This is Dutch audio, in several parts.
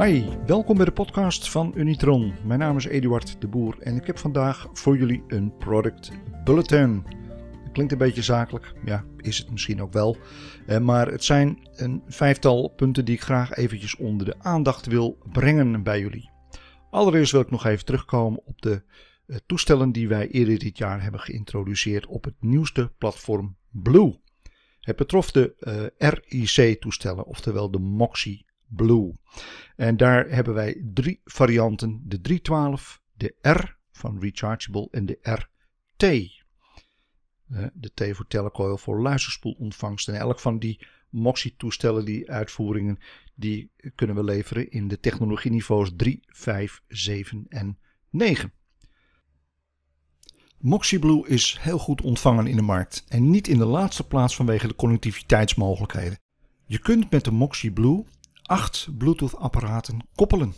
Hi, welkom bij de podcast van Unitron. Mijn naam is Eduard de Boer en ik heb vandaag voor jullie een product bulletin. Klinkt een beetje zakelijk, ja, is het misschien ook wel. Eh, maar het zijn een vijftal punten die ik graag eventjes onder de aandacht wil brengen bij jullie. Allereerst wil ik nog even terugkomen op de eh, toestellen die wij eerder dit jaar hebben geïntroduceerd op het nieuwste platform Blue. Het betrof de eh, RIC-toestellen, oftewel de Moxie Blue. En daar hebben wij drie varianten: de 312, de R van Rechargeable en de RT. De T voor telecoil voor luisterspoelontvangst. En elk van die Moxie-toestellen, die uitvoeringen, die kunnen we leveren in de technologieniveaus 3, 5, 7 en 9. Moxie Blue is heel goed ontvangen in de markt en niet in de laatste plaats vanwege de connectiviteitsmogelijkheden. Je kunt met de Moxie Blue 8 Bluetooth-apparaten koppelen.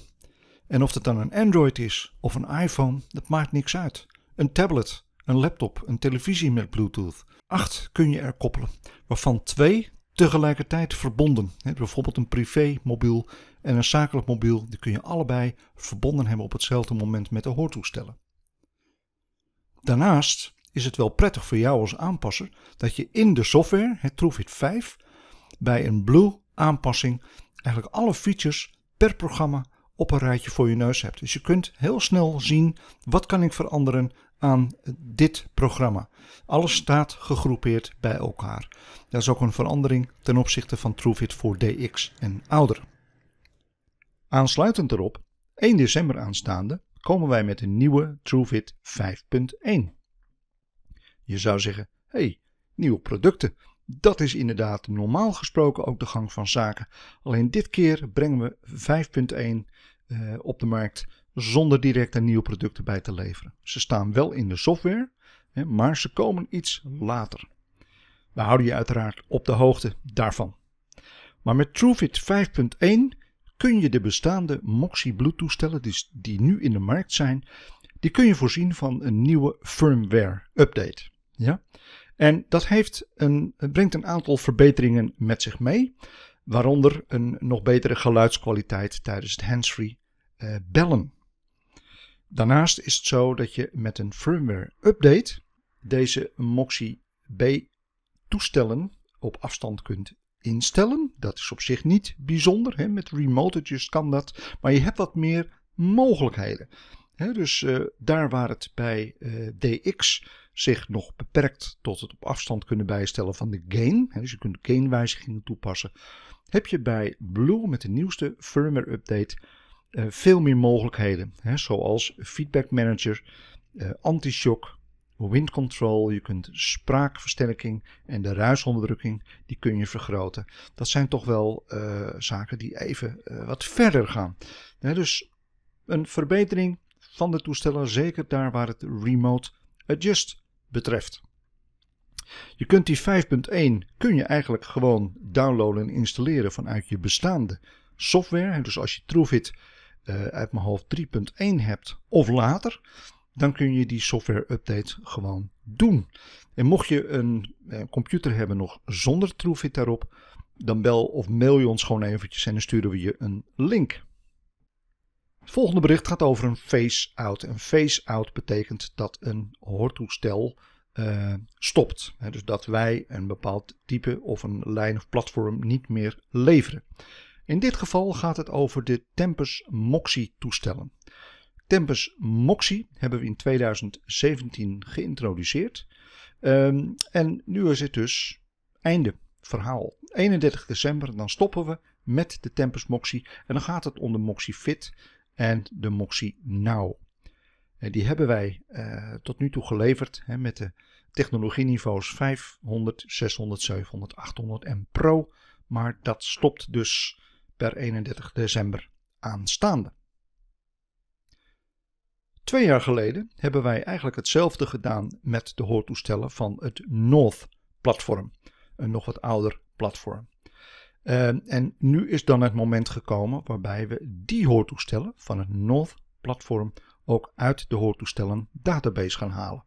En of het dan een Android is of een iPhone, dat maakt niks uit. Een tablet, een laptop, een televisie met Bluetooth. 8 kun je er koppelen, waarvan twee tegelijkertijd verbonden. bijvoorbeeld een privé mobiel en een zakelijk mobiel, die kun je allebei verbonden hebben op hetzelfde moment met de hoortoestellen. Daarnaast is het wel prettig voor jou als aanpasser dat je in de software, het TrueFit 5, bij een Blue aanpassing eigenlijk alle features per programma op een rijtje voor je neus hebt. Dus je kunt heel snel zien wat kan ik veranderen aan dit programma. Alles staat gegroepeerd bij elkaar. Dat is ook een verandering ten opzichte van TrueFit voor DX en ouder. Aansluitend erop, 1 december aanstaande, komen wij met een nieuwe TrueFit 5.1. Je zou zeggen, hey, nieuwe producten. Dat is inderdaad normaal gesproken ook de gang van zaken. Alleen dit keer brengen we 5.1 uh, op de markt zonder direct een nieuwe product bij te leveren. Ze staan wel in de software, hè, maar ze komen iets later. We houden je uiteraard op de hoogte daarvan. Maar met TrueFit 5.1 kun je de bestaande Moxie Blue toestellen die, die nu in de markt zijn, die kun je voorzien van een nieuwe firmware update. Ja? En dat heeft een, brengt een aantal verbeteringen met zich mee, waaronder een nog betere geluidskwaliteit tijdens het handsfree uh, bellen. Daarnaast is het zo dat je met een firmware update deze Moxie B toestellen op afstand kunt instellen. Dat is op zich niet bijzonder. Hè? Met remote adjust kan dat. Maar je hebt wat meer mogelijkheden. Dus uh, daar waar het bij uh, eh, DX zich nog beperkt tot het op afstand kunnen bijstellen van de gain. Hè? Dus je kunt gainwijzigingen toepassen. Heb je bij Blue met de nieuwste firmware update uh, veel meer mogelijkheden. Hè? Zoals feedback manager, anti-shock, wind control, je kunt spraakversterking en de ruisonderdrukking, die kun je vergroten. Dat zijn toch wel uh, zaken die even uh, wat verder gaan. dus een verbetering van de toestellen, zeker daar waar het remote adjust betreft. Je kunt die 5.1 kun je eigenlijk gewoon downloaden en installeren vanuit je bestaande software. Dus als je TrueFit uh, uit mijn hoofd 3.1 hebt of later, dan kun je die software update gewoon doen. En mocht je een, eh, computer hebben nog zonder TrueFit daarop, dan bel of mail je ons gewoon eventjes en dan sturen we je een link. Het volgende bericht gaat over een face-out. Een face-out betekent dat een hoortoestel uh, stopt. dus dat wij een bepaald type of een lijn of platform niet meer leveren. In dit geval gaat het over de Tempus Moxie toestellen. Tempus Moxie hebben we in 2017 geïntroduceerd. Um, en nu is het dus einde verhaal. 31 december, dan stoppen we met de Tempus Moxie. En dan gaat het om de Moxie Fit en de Moxie Now. En die hebben wij uh, tot nu toe geleverd hè, met de technologieniveaus 500, 600, 700, 800 en Pro. Maar dat stopt dus per 31 december aanstaande. Twee jaar geleden hebben wij eigenlijk hetzelfde gedaan met de hoortoestellen van het North-platform. Een nog wat ouder platform. Uh, en nu is dan het moment gekomen waarbij we die hoortoestellen van het North-platform ook uit de hoortoestellen database gaan halen.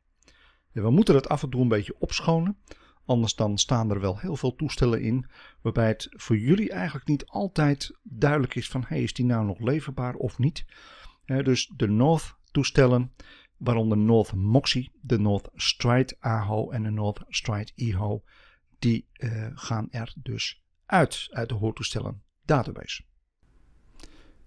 we moeten dat af en toe een beetje opschonen. Anders dan staan er wel heel veel toestellen in, waarbij het voor jullie eigenlijk niet altijd duidelijk is van hey, is die nou nog leverbaar of niet. dus de North toestellen, waaronder North Moxie, de North Stride AHO en de North Stride EHO, die uh, gaan er dus uit, uit de hoortoestellen database.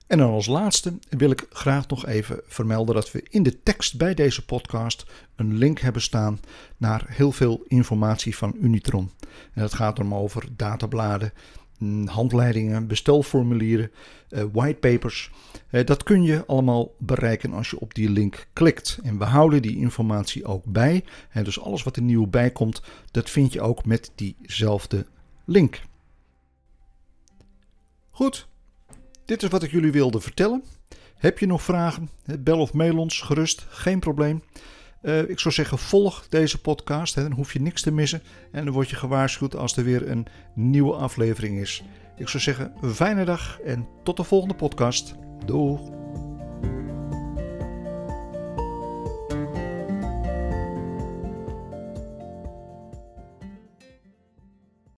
En dan als laatste wil ik graag nog even vermelden dat we in de tekst bij deze podcast een link hebben staan naar heel veel informatie van Unitron. En dat gaat dan over databladen, mm, handleidingen, bestelformulieren, uh, whitepapers. Uh, dat kun je allemaal bereiken als je op die link klikt. En we houden die informatie ook bij. Dus alles wat er nieuw bij komt, dat vind je ook met diezelfde link. Goed, dit is wat ik jullie wilde vertellen. Heb je nog vragen? Bel of mail ons gerust, geen probleem. Uh, ik zou zeggen, volg deze podcast. Hè, dan hoef je niks te missen. En dan word je gewaarschuwd als er weer een nieuwe aflevering is. Ik zou zeggen, een fijne dag en tot de volgende podcast. Doeg!